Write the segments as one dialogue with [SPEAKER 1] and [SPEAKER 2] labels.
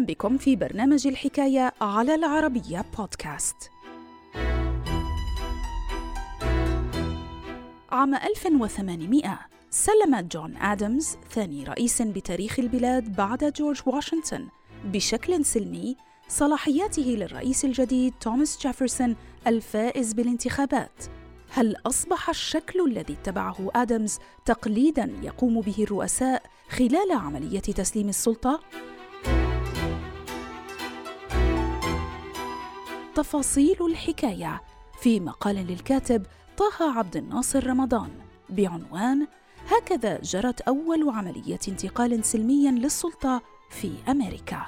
[SPEAKER 1] بكم في برنامج الحكاية على العربية بودكاست. عام 1800 سلم جون آدمز ثاني رئيس بتاريخ البلاد بعد جورج واشنطن بشكل سلمي صلاحياته للرئيس الجديد توماس جيفرسون الفائز بالانتخابات هل أصبح الشكل الذي اتبعه آدمز تقليدا يقوم به الرؤساء خلال عملية تسليم السلطة تفاصيل الحكاية في مقال للكاتب طه عبد الناصر رمضان بعنوان هكذا جرت أول عملية انتقال سلمي للسلطة في أمريكا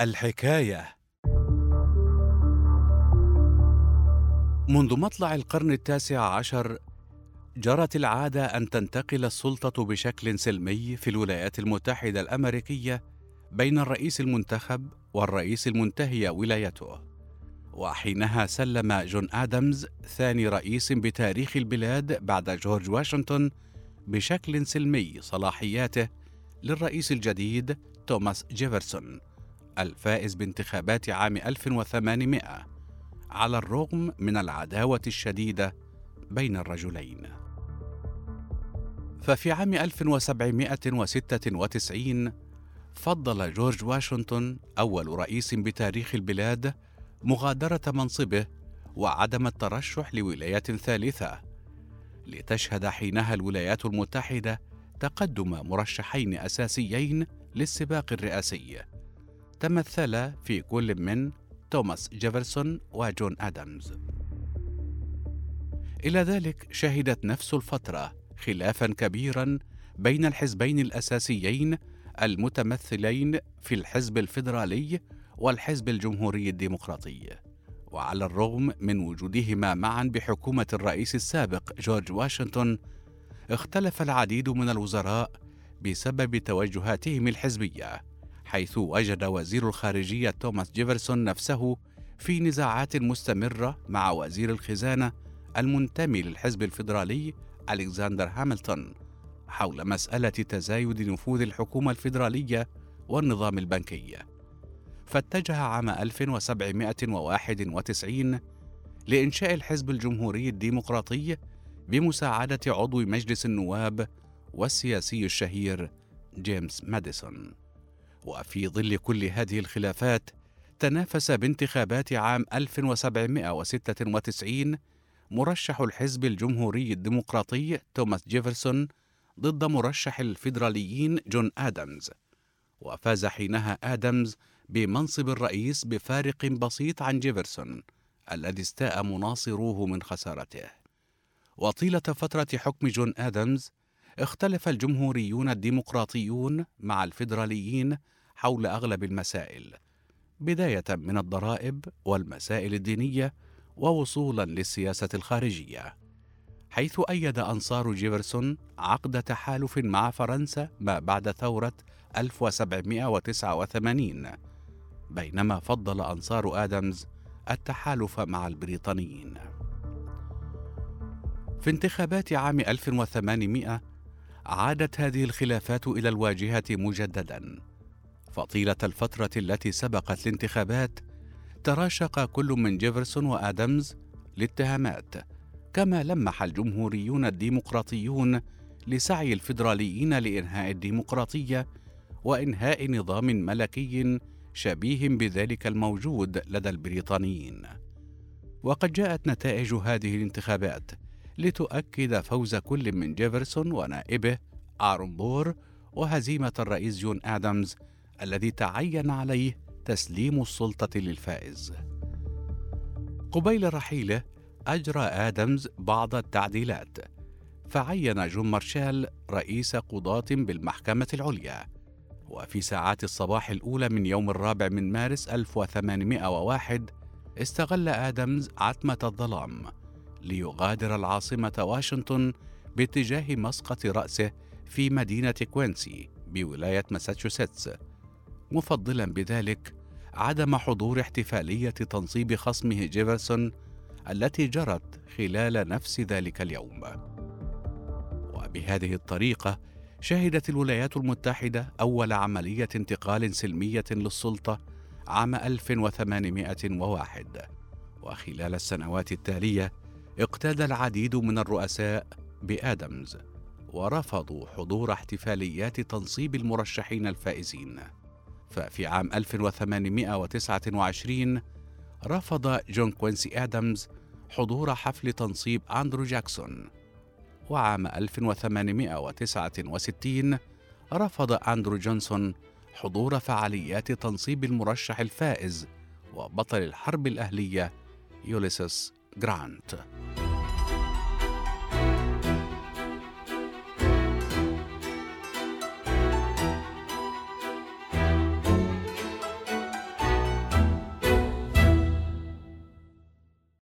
[SPEAKER 2] الحكاية. منذ مطلع القرن التاسع عشر جرت العادة أن تنتقل السلطة بشكل سلمي في الولايات المتحدة الأمريكية بين الرئيس المنتخب والرئيس المنتهي ولايته وحينها سلم جون آدمز ثاني رئيس بتاريخ البلاد بعد جورج واشنطن بشكل سلمي صلاحياته للرئيس الجديد توماس جيفرسون الفائز بانتخابات عام 1800 على الرغم من العداوة الشديدة بين الرجلين. ففي عام 1796 فضل جورج واشنطن أول رئيس بتاريخ البلاد مغادرة منصبه وعدم الترشح لولاية ثالثة لتشهد حينها الولايات المتحدة تقدم مرشحين أساسيين للسباق الرئاسي. تمثل في كل من توماس جيفرسون وجون آدمز. إلى ذلك شهدت نفس الفترة خلافا كبيرا بين الحزبين الأساسيين المتمثلين في الحزب الفيدرالي والحزب الجمهوري الديمقراطي. وعلى الرغم من وجودهما معا بحكومة الرئيس السابق جورج واشنطن اختلف العديد من الوزراء بسبب توجهاتهم الحزبية حيث وجد وزير الخارجية توماس جيفرسون نفسه في نزاعات مستمرة مع وزير الخزانة المنتمي للحزب الفيدرالي ألكسندر هاملتون حول مسألة تزايد نفوذ الحكومة الفيدرالية والنظام البنكي. فاتجه عام 1791 لإنشاء الحزب الجمهوري الديمقراطي بمساعدة عضو مجلس النواب والسياسي الشهير جيمس ماديسون. وفي ظل كل هذه الخلافات تنافس بانتخابات عام 1796 مرشح الحزب الجمهوري الديمقراطي توماس جيفرسون ضد مرشح الفيدراليين جون آدمز وفاز حينها آدمز بمنصب الرئيس بفارق بسيط عن جيفرسون الذي استاء مناصروه من خسارته. وطيلة فترة حكم جون آدمز اختلف الجمهوريون الديمقراطيون مع الفيدراليين حول أغلب المسائل بداية من الضرائب والمسائل الدينية ووصولا للسياسة الخارجية حيث أيد أنصار جيفرسون عقد تحالف مع فرنسا ما بعد ثورة 1789 بينما فضل أنصار آدمز التحالف مع البريطانيين. في انتخابات عام 1800 عادت هذه الخلافات إلى الواجهة مجددا فطيلة الفترة التي سبقت الانتخابات تراشق كل من جيفرسون وآدمز الاتهامات كما لمح الجمهوريون الديمقراطيون لسعي الفيدراليين لإنهاء الديمقراطية وإنشاء نظام ملكي شبيه بذلك الموجود لدى البريطانيين. وقد جاءت نتائج هذه الانتخابات لتؤكد فوز كل من جيفرسون ونائبه آرون بور وهزيمة الرئيس جون آدمز الذي تعين عليه تسليم السلطة للفائز. قبيل رحيله أجرى آدمز بعض التعديلات، فعين جون مارشال رئيس قضاة بالمحكمة العليا، وفي ساعات الصباح الأولى من يوم الرابع من مارس 1801 استغل آدمز عتمة الظلام ليغادر العاصمة واشنطن باتجاه مسقط رأسه في مدينة كوينسي بولاية ماساتشوستس مفضلا بذلك عدم حضور احتفالية تنصيب خصمه جيفرسون التي جرت خلال نفس ذلك اليوم. بهذه الطريقة شهدت الولايات المتحدة أول عملية انتقال سلمية للسلطة عام 1801 وخلال السنوات التالية اقتاد العديد من الرؤساء بآدمز ورفضوا حضور احتفاليات تنصيب المرشحين الفائزين. ففي عام 1829 رفض جون كوينسي آدمز حضور حفل تنصيب أندرو جاكسون. وعام 1869 رفض أندرو جونسون حضور فعاليات تنصيب المرشح الفائز وبطل الحرب الأهلية يوليسس جرانت.